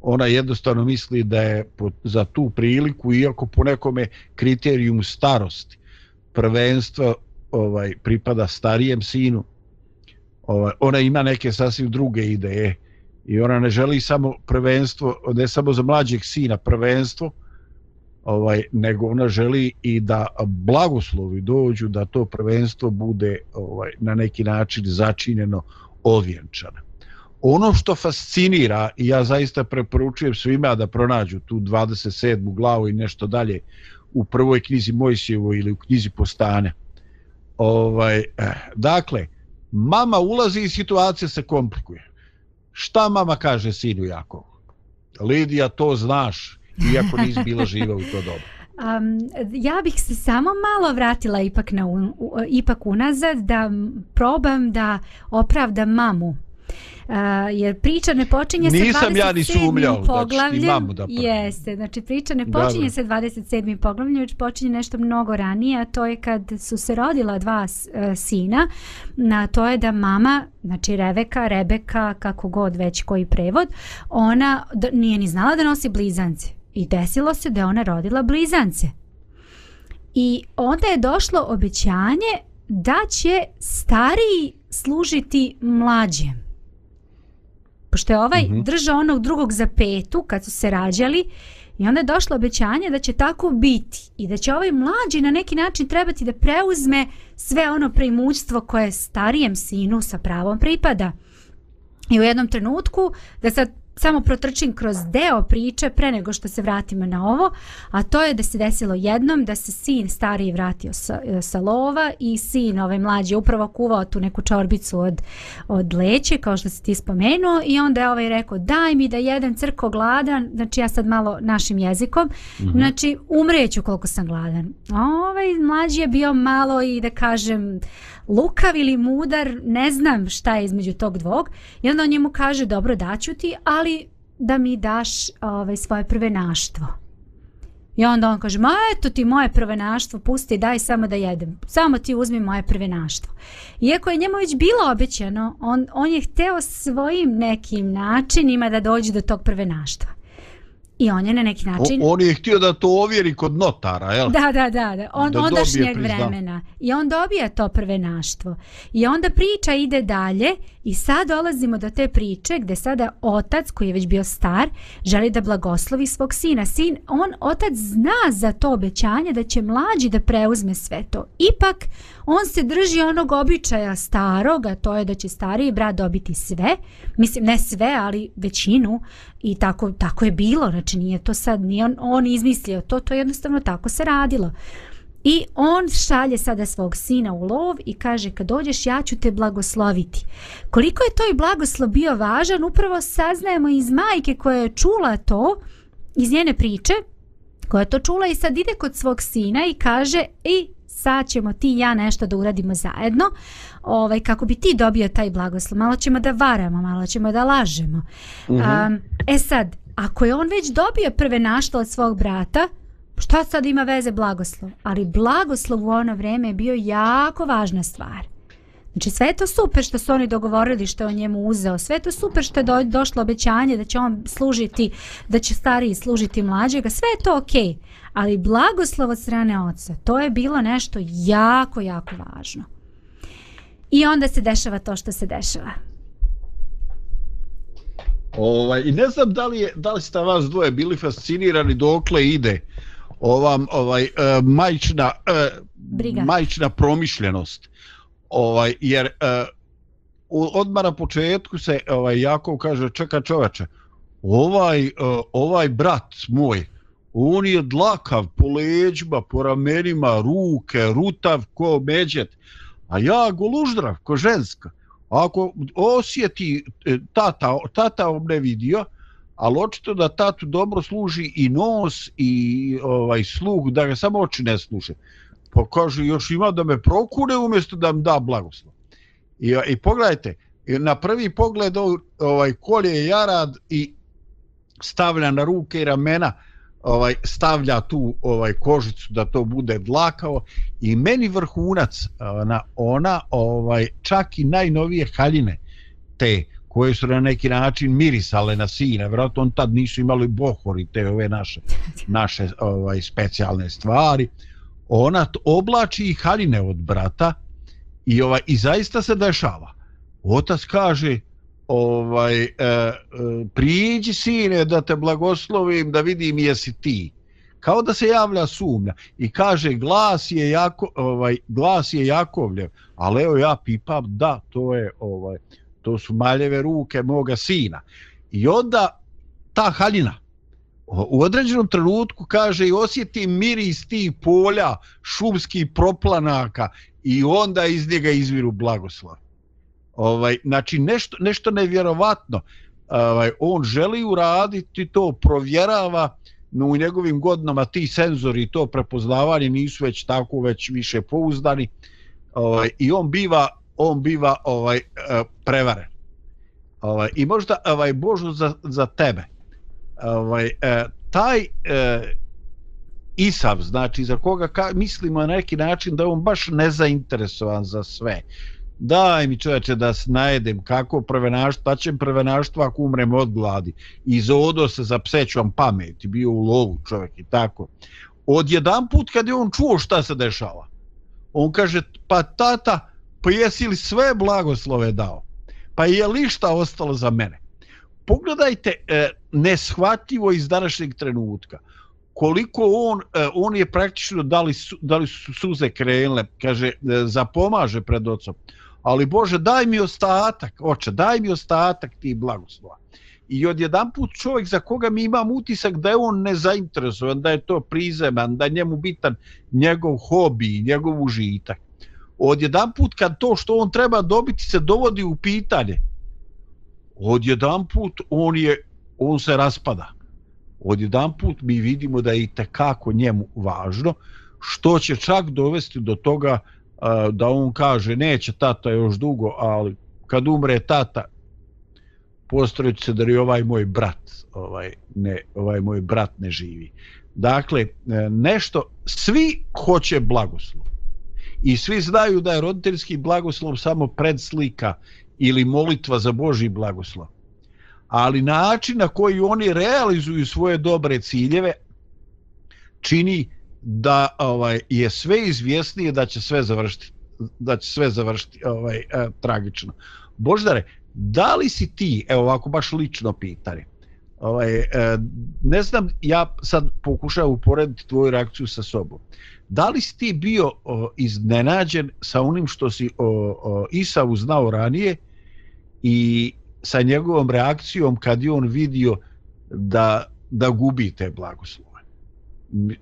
Ona jednostavno misli da je po, za tu priliku iako po nekome kriterijum starosti prvenstvo ovaj pripada starijem sinu. Ovaj ona ima neke sasvim druge ideje i ona ne želi samo prvenstvo, ne samo za mlađeg sina prvenstvo, ovaj nego ona želi i da blagoslovi dođu da to prvenstvo bude ovaj na neki način začinjeno ovjenčano. Ono što fascinira i ja zaista preporučujem svima da pronađu tu 27. glavu i nešto dalje u prvoj knjizi Mojsijevo ili u knjizi Postane. Ovaj, eh, dakle, mama ulazi i situacija se komplikuje. Šta mama kaže sinu Jakovu? Lidija, to znaš, iako nisi bila živa u to dobu. Um, ja bih se samo malo vratila ipak na un, u, ipak unazad da probam da opravdam mamu. Uh, jer priča ne počinje Nisam sa 27. ja ni sumljao poglavljem. da mamu da Jeste, znači priča ne počinje sa 27. poglavljem, već počinje nešto mnogo ranije, a to je kad su se rodila dva uh, sina, na to je da mama, znači Reveka, Rebeka, kako god već koji prevod, ona nije ni znala da nosi blizance i desilo se da je ona rodila blizance. I onda je došlo obećanje da će stariji služiti mlađem. Pošto je ovaj mm -hmm. držao onog drugog za petu kad su se rađali I onda je došlo obećanje da će tako biti i da će ovaj mlađi na neki način trebati da preuzme sve ono preimućstvo koje starijem sinu sa pravom pripada. I u jednom trenutku, da sad samo protrčim kroz deo priče pre nego što se vratimo na ovo, a to je da se desilo jednom da se sin stariji vratio sa, sa lova i sin ovaj mlađi je upravo kuvao tu neku čorbicu od, od leće kao što se ti spomenuo i onda je ovaj rekao daj mi da jedem crko gladan, znači ja sad malo našim jezikom, mm -hmm. znači umreću koliko sam gladan. A ovaj mlađi je bio malo i da kažem lukav ili mudar, ne znam šta je između tog dvog. I onda on njemu kaže, dobro daću ti, ali da mi daš ovaj, svoje prvenaštvo. I onda on kaže, ma eto ti moje prvenaštvo, pusti, daj samo da jedem. Samo ti uzmi moje prvenaštvo. Iako je njemu već bilo obećano, on, on je hteo svojim nekim načinima da dođe do tog prvenaštva. I on je na neki način... O, on je htio da to ovjeri kod notara, jel? Da, da, da. da. On, Da ondašnjeg vremena. I on dobija to prvenaštvo. I onda priča ide dalje i sad dolazimo do te priče gdje sada otac koji je već bio star želi da blagoslovi svog sina. Sin, on, otac zna za to obećanje da će mlađi da preuzme sve to. Ipak, on se drži onog običaja staroga, to je da će stariji brat dobiti sve, mislim ne sve, ali većinu i tako, tako je bilo, znači nije to sad, nije on, on izmislio to, to jednostavno tako se radilo. I on šalje sada svog sina u lov i kaže kad dođeš ja ću te blagosloviti. Koliko je to i blagoslov bio važan, upravo saznajemo iz majke koja je čula to, iz njene priče, koja je to čula i sad ide kod svog sina i kaže i sad ćemo ti i ja nešto da uradimo zajedno ovaj, kako bi ti dobio taj blagoslov. Malo ćemo da varamo, malo ćemo da lažemo. Mm -hmm. um, e sad, ako je on već dobio prve našto od svog brata, šta sad ima veze blagoslov? Ali blagoslov u ono vreme je bio jako važna stvar. Znači sve je to super što su oni dogovorili što je on njemu uzeo, sve je to super što je do, došlo obećanje da će on služiti, da će stariji služiti mlađega, sve je to okej. Okay. Ali blagoslov od strane oca, to je bilo nešto jako, jako važno. I onda se dešava to što se dešava. Ovaj, I ne znam da li, je, da li ste vas dvoje bili fascinirani dokle ide ova ovaj, uh, majčna, uh, majčna promišljenost. Ovaj, jer uh, odmah na početku se ovaj, Jakov kaže, čeka čoveče, ovaj, uh, ovaj brat moj, on je dlakav po leđima, po ramenima, ruke, rutav ko međet, a ja goluždrav ko ženska. Ako osjeti e, tata, tata on ne vidio, ali očito da tatu dobro služi i nos i ovaj sluh, da ga samo oči ne služe. Pa kaže, još ima da me prokune umjesto da mi da blagoslov. I, i pogledajte, na prvi pogled ovaj kolje jarad i stavlja na ruke i ramena, ovaj stavlja tu ovaj kožicu da to bude dlakao i meni vrhunac na ona ovaj čak i najnovije haljine te koje su na neki način mirisale na sina, vjerojatno on tad nisu imali bohori te ove naše naše ovaj specijalne stvari. Ona oblači i haljine od brata i ovaj i zaista se dešava. Otac kaže, ovaj e, e, priđi sine da te blagoslovim da vidim jesi ti. Kao da se javlja sumnja i kaže glas je jako ovaj glas je Jakovljev ali evo ja pipam da to je ovaj to su maljeve ruke moga sina. I onda ta haljina u određenom trenutku kaže i osjeti miris tih polja šumskih proplanaka i onda iz njega izviru blagoslov ovaj znači nešto nešto nevjerovatno. Ovaj on želi uraditi to provjerava no u njegovim godinama ti senzori to prepoznavanje nisu već tako već više pouzdani. Ovaj i on biva on biva ovaj eh, prevaren. Ovaj i možda ovaj božu za, za tebe. Ovaj eh, taj eh, Isav, znači za koga ka, mislimo na neki način da on baš nezainteresovan za sve daj mi čoveče da se najedem kako prvenaštvo, da pa ćem prvenaštvo ako umrem od gladi. Izodo se za psećom pameti, bio u lovu čovjek i tako. Od jedan put kad je on čuo šta se dešava, on kaže, pa tata, pa jesi li sve blagoslove dao? Pa je li šta ostalo za mene? pogledajte e, neshvatljivo iz današnjeg trenutka koliko on e, on je praktično dali su, dali su suze krenule kaže e, zapomaže pred ocom ali Bože daj mi ostatak oče daj mi ostatak ti blagoslova. I odjedan put čovjek za koga mi imam utisak da je on nezainteresovan da je to prizeman da je njemu bitan njegov hobi njegov užitak. Odjedan put kad to što on treba dobiti se dovodi u pitanje odjedan put on je on se raspada. Odjedan put mi vidimo da je i tekako njemu važno što će čak dovesti do toga uh, da on kaže neće tata još dugo ali kad umre tata postrojit se da je ovaj moj brat ovaj ne ovaj moj brat ne živi. Dakle e, nešto svi hoće blagoslov. I svi znaju da je roditeljski blagoslov samo predslika ili molitva za Boži blagoslov. Ali način na koji oni realizuju svoje dobre ciljeve čini da ovaj je sve izvjesnije da će sve završiti da će sve završiti ovaj eh, tragično. Boždare, da li si ti, evo ovako baš lično pitanje, ovaj, eh, ne znam, ja sad pokušavam uporediti tvoju reakciju sa sobom. Da li si ti bio o, iznenađen sa onim što si o, o Isavu znao ranije i sa njegovom reakcijom kad je on vidio da, da gubi te blagoslove.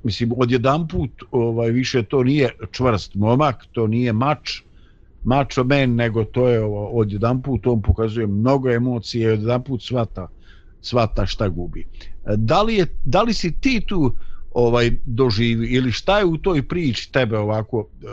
Mislim, odjedan put ovaj, više to nije čvrst momak, to nije mač, mačo men, nego to je ovo, odjedan put on pokazuje mnogo emocije odjedan put svata, svata šta gubi. Da li, je, da li si ti tu ovaj doživi ili šta je u toj priči tebe ovako eh,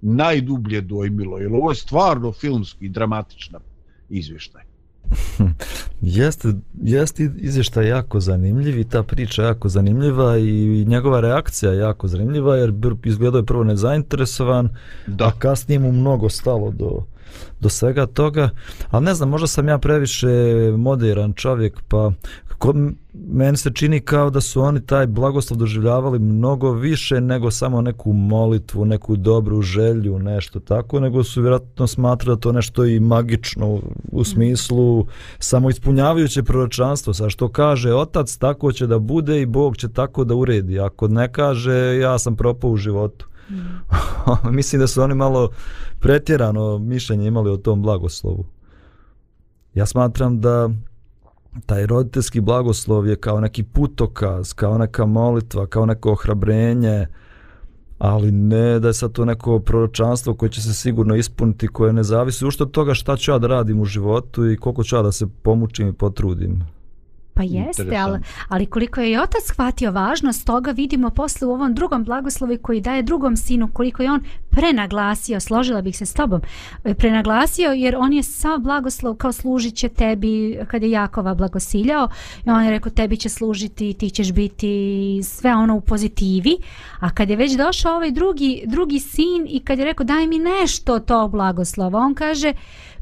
najdublje dojmilo? Jer ovo je stvarno filmski, dramatična izvještaj. jeste, jeste izvještaj jako zanimljiv i ta priča jako zanimljiva i njegova reakcija jako zanimljiva jer izgledao je prvo nezainteresovan, da. a kasnije mu mnogo stalo do, do svega toga, ali ne znam, možda sam ja previše modern čovjek, pa kod meni se čini kao da su oni taj blagoslov doživljavali mnogo više nego samo neku molitvu, neku dobru želju, nešto tako, nego su vjerojatno smatrali da to nešto i magično u smislu samo ispunjavajuće proročanstvo, sa što kaže otac tako će da bude i Bog će tako da uredi, ako ne kaže ja sam propao u životu. Mm. Mislim da su oni malo pretjerano mišljenje imali o tom blagoslovu. Ja smatram da taj roditeljski blagoslov je kao neki putokaz, kao neka molitva, kao neko ohrabrenje, ali ne da je sad to neko proročanstvo koje će se sigurno ispuniti, koje ne zavisi ušto od toga šta ću ja da radim u životu i koliko ću ja da se pomučim i potrudim. Pa jeste, ali, ali koliko je i otac shvatio važnost toga vidimo posle u ovom drugom blagoslovi koji daje drugom sinu, koliko je on prenaglasio, složila bih se s tobom, e, prenaglasio jer on je sav blagoslov kao služit će tebi kad je Jakova blagosiljao i on je rekao tebi će služiti, ti ćeš biti sve ono u pozitivi, a kad je već došao ovaj drugi, drugi sin i kad je rekao daj mi nešto to blagoslova, on kaže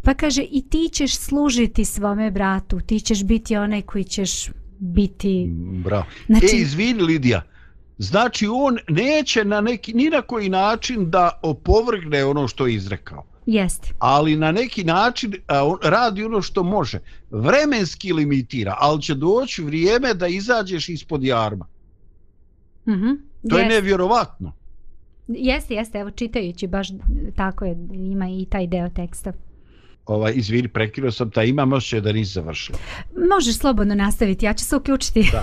Pa kaže i ti ćeš služiti svome bratu, ti ćeš biti onaj koji ćeš biti... Bravo. Znači... E, izvini Lidija, znači on neće na neki, ni na koji način da opovrgne ono što je izrekao. Jeste. Ali na neki način a, on radi ono što može. Vremenski limitira, ali će doći vrijeme da izađeš ispod jarma. Mm -hmm. To jest. je nevjerovatno. Jeste, jeste, evo čitajući baš tako je, ima i taj deo teksta ovaj, izvini, prekinuo sam, ta imam osjećaj da nisi završila. Možeš slobodno nastaviti, ja ću se uključiti. da.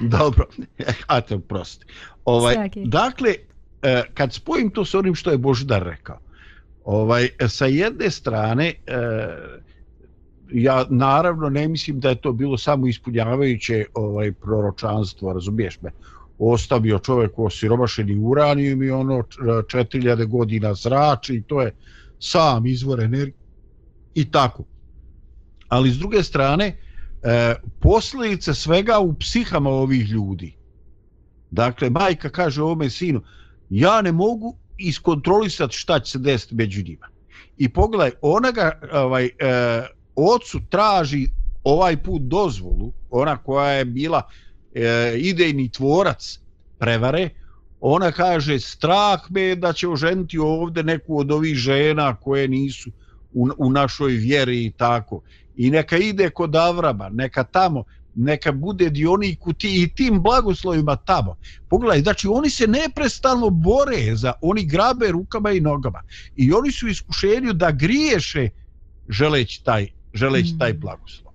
Dobro, a te prosti. Ovaj, okay. Dakle, eh, kad spojim to s onim što je Božidar rekao, ovaj, sa jedne strane, eh, ja naravno ne mislim da je to bilo samo ispunjavajuće ovaj proročanstvo, razumiješ me, ostavio čovjek osiromašeni uranijum i ono 4000 godina zrači i to je sam izvor energije i tako. Ali s druge strane, e, posljedice svega u psihama ovih ljudi. Dakle, majka kaže ovome sinu, ja ne mogu iskontrolisati šta će se desiti među njima. I pogledaj, ona ga, ovaj, e, ocu traži ovaj put dozvolu, ona koja je bila e, idejni tvorac prevare, ona kaže, strah me da će oženiti ovde neku od ovih žena koje nisu u, u našoj vjeri i tako. I neka ide kod Avrama, neka tamo, neka bude dionik u ti, i tim blagoslovima tamo. Pogledaj, znači oni se neprestano bore za, oni grabe rukama i nogama. I oni su u iskušenju da griješe želeći taj, želeći taj blagoslov.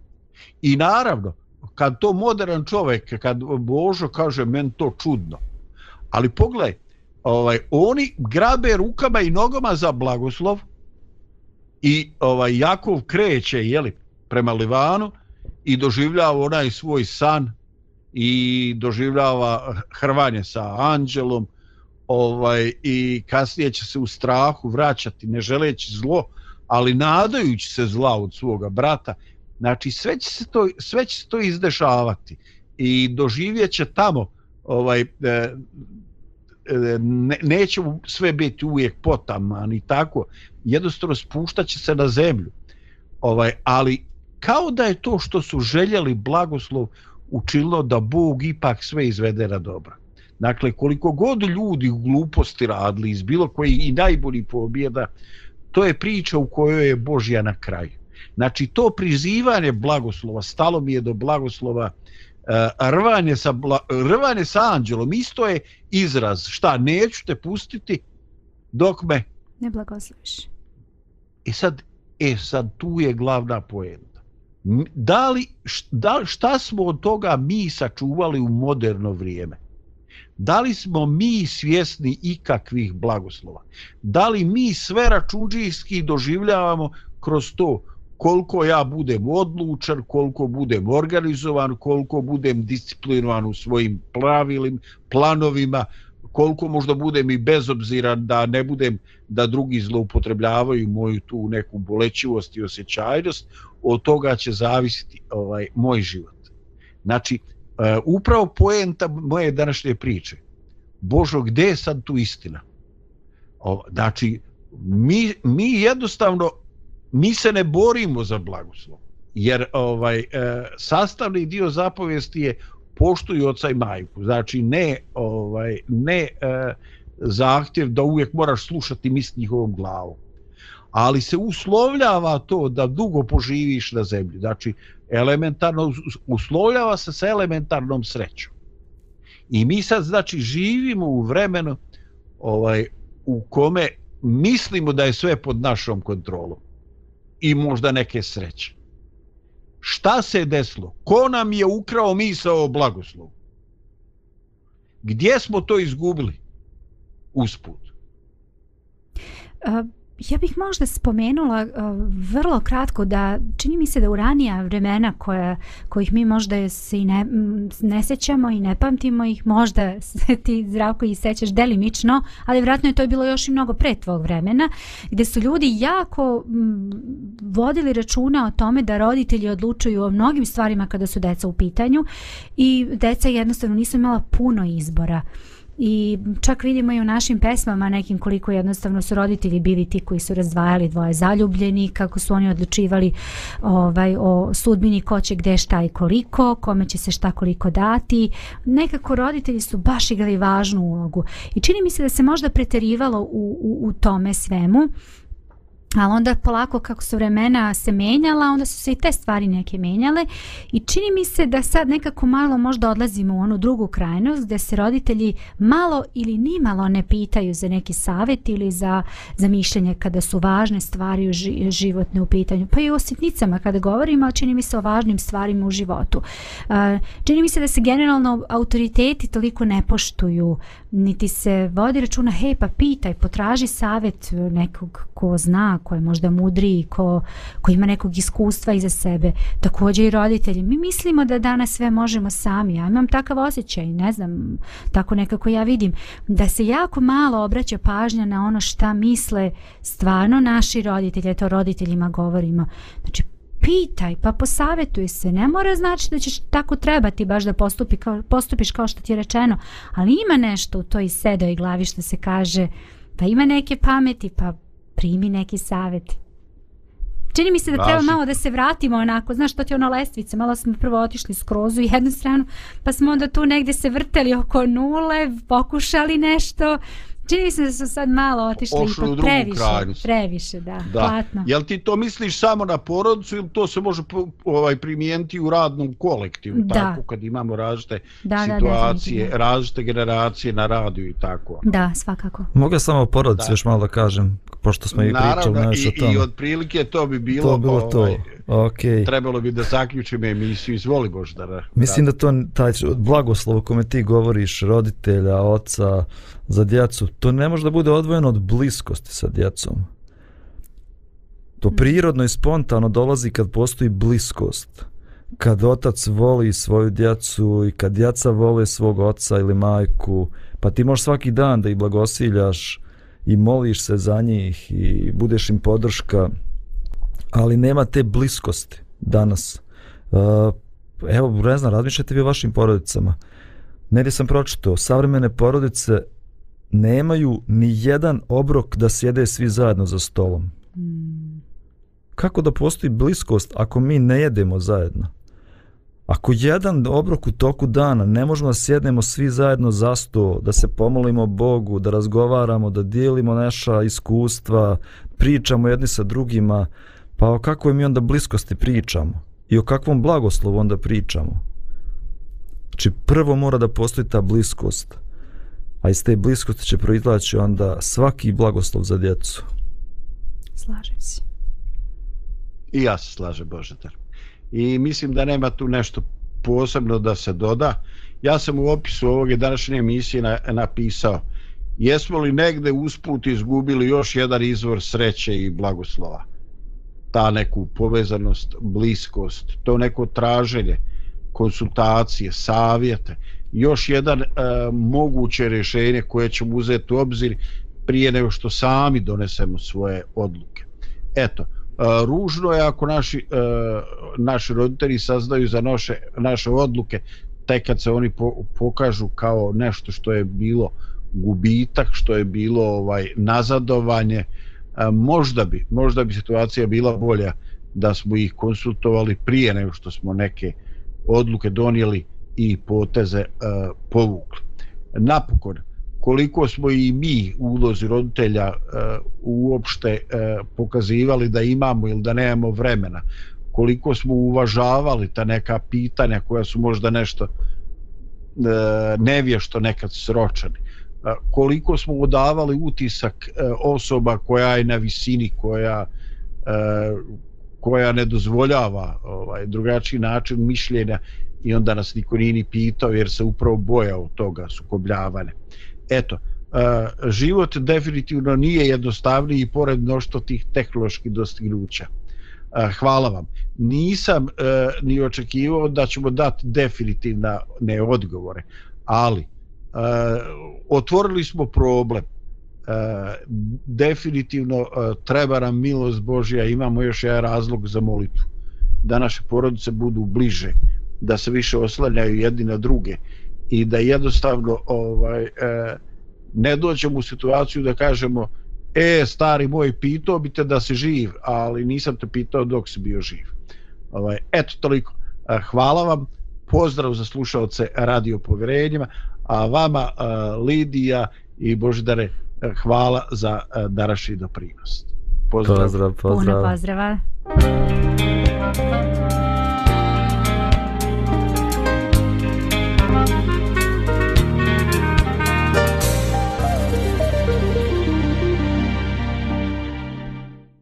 I naravno, kad to modern čovjek, kad Božo kaže men to čudno. Ali pogledaj, ovaj oni grabe rukama i nogama za blagoslov i ovaj Jakov kreće je li prema Livanu i doživljava onaj svoj san i doživljava hrvanje sa anđelom ovaj i kasnije će se u strahu vraćati ne želeći zlo ali nadajući se zla od svoga brata. Znači sve će se to sve će se to izdešavati i doživjet će tamo ovaj e, E, ne, neće sve biti uvijek potaman i tako jednostavno spuštaće se na zemlju ovaj ali kao da je to što su željeli blagoslov učinilo da Bog ipak sve izvede na dobro. Dakle, koliko god ljudi u gluposti radili iz bilo koji i najbolji pobjeda, to je priča u kojoj je Božja na kraju. Znači, to prizivanje blagoslova, stalo mi je do blagoslova, rvanje, sa rvanje sa anđelom, isto je izraz, šta, neću te pustiti dok me... Ne blagosloviš. I sad, e sad, tu je glavna poenta da li, da, šta smo od toga mi sačuvali u moderno vrijeme? Da li smo mi svjesni ikakvih blagoslova? Da li mi sve računđijski doživljavamo kroz to koliko ja budem odlučan, koliko budem organizovan, koliko budem disciplinovan u svojim pravilim, planovima, koliko možda budem i bezobziran da ne budem da drugi zloupotrebljavaju moju tu neku bolećivost i osjećajnost, od toga će zavisiti ovaj moj život. Znači, e, upravo poenta moje današnje priče. Božo, gdje je sad tu istina? Znači, mi, mi jednostavno, mi se ne borimo za blagoslov. Jer ovaj e, sastavni dio zapovesti je poštuju oca i majku. Znači, ne, ovaj, ne e, zahtjev da uvijek moraš slušati misli njihovom glavom ali se uslovljava to da dugo poživiš na zemlji. Znači, elementarno, uslovljava se sa elementarnom srećom. I mi sad, znači, živimo u vremenu ovaj, u kome mislimo da je sve pod našom kontrolom. I možda neke sreće. Šta se je desilo? Ko nam je ukrao misao o blagoslovu? Gdje smo to izgubili? Usput. Uh Ja bih možda spomenula uh, vrlo kratko da čini mi se da u ranija vremena koja, kojih mi možda se i ne, ne sećamo i ne pamtimo ih, možda se ti zdravko i sećaš delimično, ali vratno je to bilo još i mnogo pre tvog vremena, gdje su ljudi jako m, vodili računa o tome da roditelji odlučuju o mnogim stvarima kada su deca u pitanju i deca jednostavno nisu imala puno izbora. I čak vidimo i u našim pesmama nekim koliko jednostavno su roditelji bili ti koji su razdvajali dvoje zaljubljeni, kako su oni odlučivali ovaj, o sudbini ko će gde šta i koliko, kome će se šta koliko dati. Nekako roditelji su baš igrali važnu ulogu. I čini mi se da se možda preterivalo u, u, u tome svemu. Ali onda polako kako su vremena se menjala, onda su se i te stvari neke menjale i čini mi se da sad nekako malo možda odlazimo u onu drugu krajnost gdje se roditelji malo ili ni malo ne pitaju za neki savjet ili za, za mišljenje kada su važne stvari u ži, životne u pitanju. Pa i o sitnicama kada govorimo, čini mi se o važnim stvarima u životu. Uh, čini mi se da se generalno autoriteti toliko ne poštuju, niti se vodi računa, hej pa pitaj, potraži savjet nekog ko zna, ko je možda mudriji, ko, ko ima nekog iskustva iza sebe, također i roditelji. Mi mislimo da danas sve možemo sami. Ja imam takav osjećaj, ne znam, tako nekako ja vidim, da se jako malo obraća pažnja na ono šta misle stvarno naši roditelji, to roditeljima govorimo. Znači, pitaj, pa posavetuj se. Ne mora znači da ćeš tako trebati baš da postupi kao, postupiš kao što ti je rečeno, ali ima nešto u toj sedoj glavi što se kaže, pa ima neke pameti, pa primi neki savjet. Čini mi se da treba malo da se vratimo onako, znaš što ti je ono lestvice, malo smo prvo otišli skroz u jednu stranu, pa smo onda tu negdje se vrteli oko nule, pokušali nešto, Čini mi se da su sad malo otišli Ošli ipak previše, krajnost. previše, da, Da. platno. Jel ti to misliš samo na porodicu ili to se može ovaj primijeniti u radnom kolektivu Da. tako kad imamo različite Da, da, situacije, definitivno. različite generacije na radiju i tako. Da, svakako. Mogu ja samo o porodici Da. još malo da kažem, pošto smo i pričali Naravno, o tome. i otprilike to bi bilo, to bilo to. ovaj, Okej. trebalo bi da zaključimo emisiju, izvoli Boždara. Mislim da to taj blagoslov o kome ti govoriš, roditelja, oca, za djecu, to ne može da bude odvojeno od bliskosti sa djecom. To prirodno i spontano dolazi kad postoji bliskost. Kad otac voli svoju djecu i kad djeca vole svog oca ili majku, pa ti možeš svaki dan da ih blagosiljaš i moliš se za njih i budeš im podrška, ali nema te bliskosti danas. Uh, evo, ne znam, razmišljate vi o vašim porodicama. Negdje sam pročitao, savremene porodice nemaju ni jedan obrok da sjede svi zajedno za stolom. Kako da postoji bliskost ako mi ne jedemo zajedno? Ako jedan obrok u toku dana ne možemo da sjednemo svi zajedno za sto, da se pomolimo Bogu, da razgovaramo, da dijelimo naša iskustva, pričamo jedni sa drugima, pa o kakvoj mi onda bliskosti pričamo? I o kakvom blagoslovu onda pričamo? Znači prvo mora da postoji ta bliskost, a iz te bliskosti će proizlaći onda svaki blagoslov za djecu. Slažem se. I ja se slažem Božetar. I mislim da nema tu nešto posebno da se doda. Ja sam u opisu ovoga današnje emisije na, napisao jesmo li negde usput izgubili još jedan izvor sreće i blagoslova. Ta neku povezanost, bliskost, to neko traženje, konsultacije, savjete, još jedan e, moguće rješenje koje ćemo uzeti u obzir prije nego što sami donesemo svoje odluke. Eto, E, ružno je ako naši, e, naši roditelji saznaju za naše, naše odluke tek kad se oni po, pokažu kao nešto što je bilo gubitak, što je bilo ovaj nazadovanje, e, možda bi, možda bi situacija bila bolja da smo ih konsultovali prije nego što smo neke odluke donijeli i poteze povukli. Napokon, koliko smo i mi u ulozi roditelja e, uopšte e, pokazivali da imamo ili da nemamo vremena, koliko smo uvažavali ta neka pitanja koja su možda nešto e, nevješto nekad sročani, koliko smo odavali utisak e, osoba koja je na visini, koja koja ne dozvoljava ovaj drugačiji način mišljenja i onda nas niko nije ni pitao jer se upravo bojao toga sukobljavanja. Eto, život definitivno nije jednostavniji i pored mnoštva tih tehnoloških dostignuća. Hvala vam. Nisam e, ni očekivao da ćemo dati definitivna ne odgovore, ali e, otvorili smo problem. E, definitivno treba nam milost Božja, imamo još jedan razlog za molitvu. Da naše porodice budu bliže, da se više oslanjaju jedni na druge i da jednostavno ovaj e, ne dođemo u situaciju da kažemo e, stari moj, pitao bi te da si živ, ali nisam te pitao dok si bio živ. Ovaj, eto, toliko. E, Hvala vam, pozdrav za slušalce Radio Povjerenjima, a vama e, Lidija i Božidare, e, hvala za e, današnji doprinos. Pozdrav. Pozdrav, pozdrav. Puno pozdrava.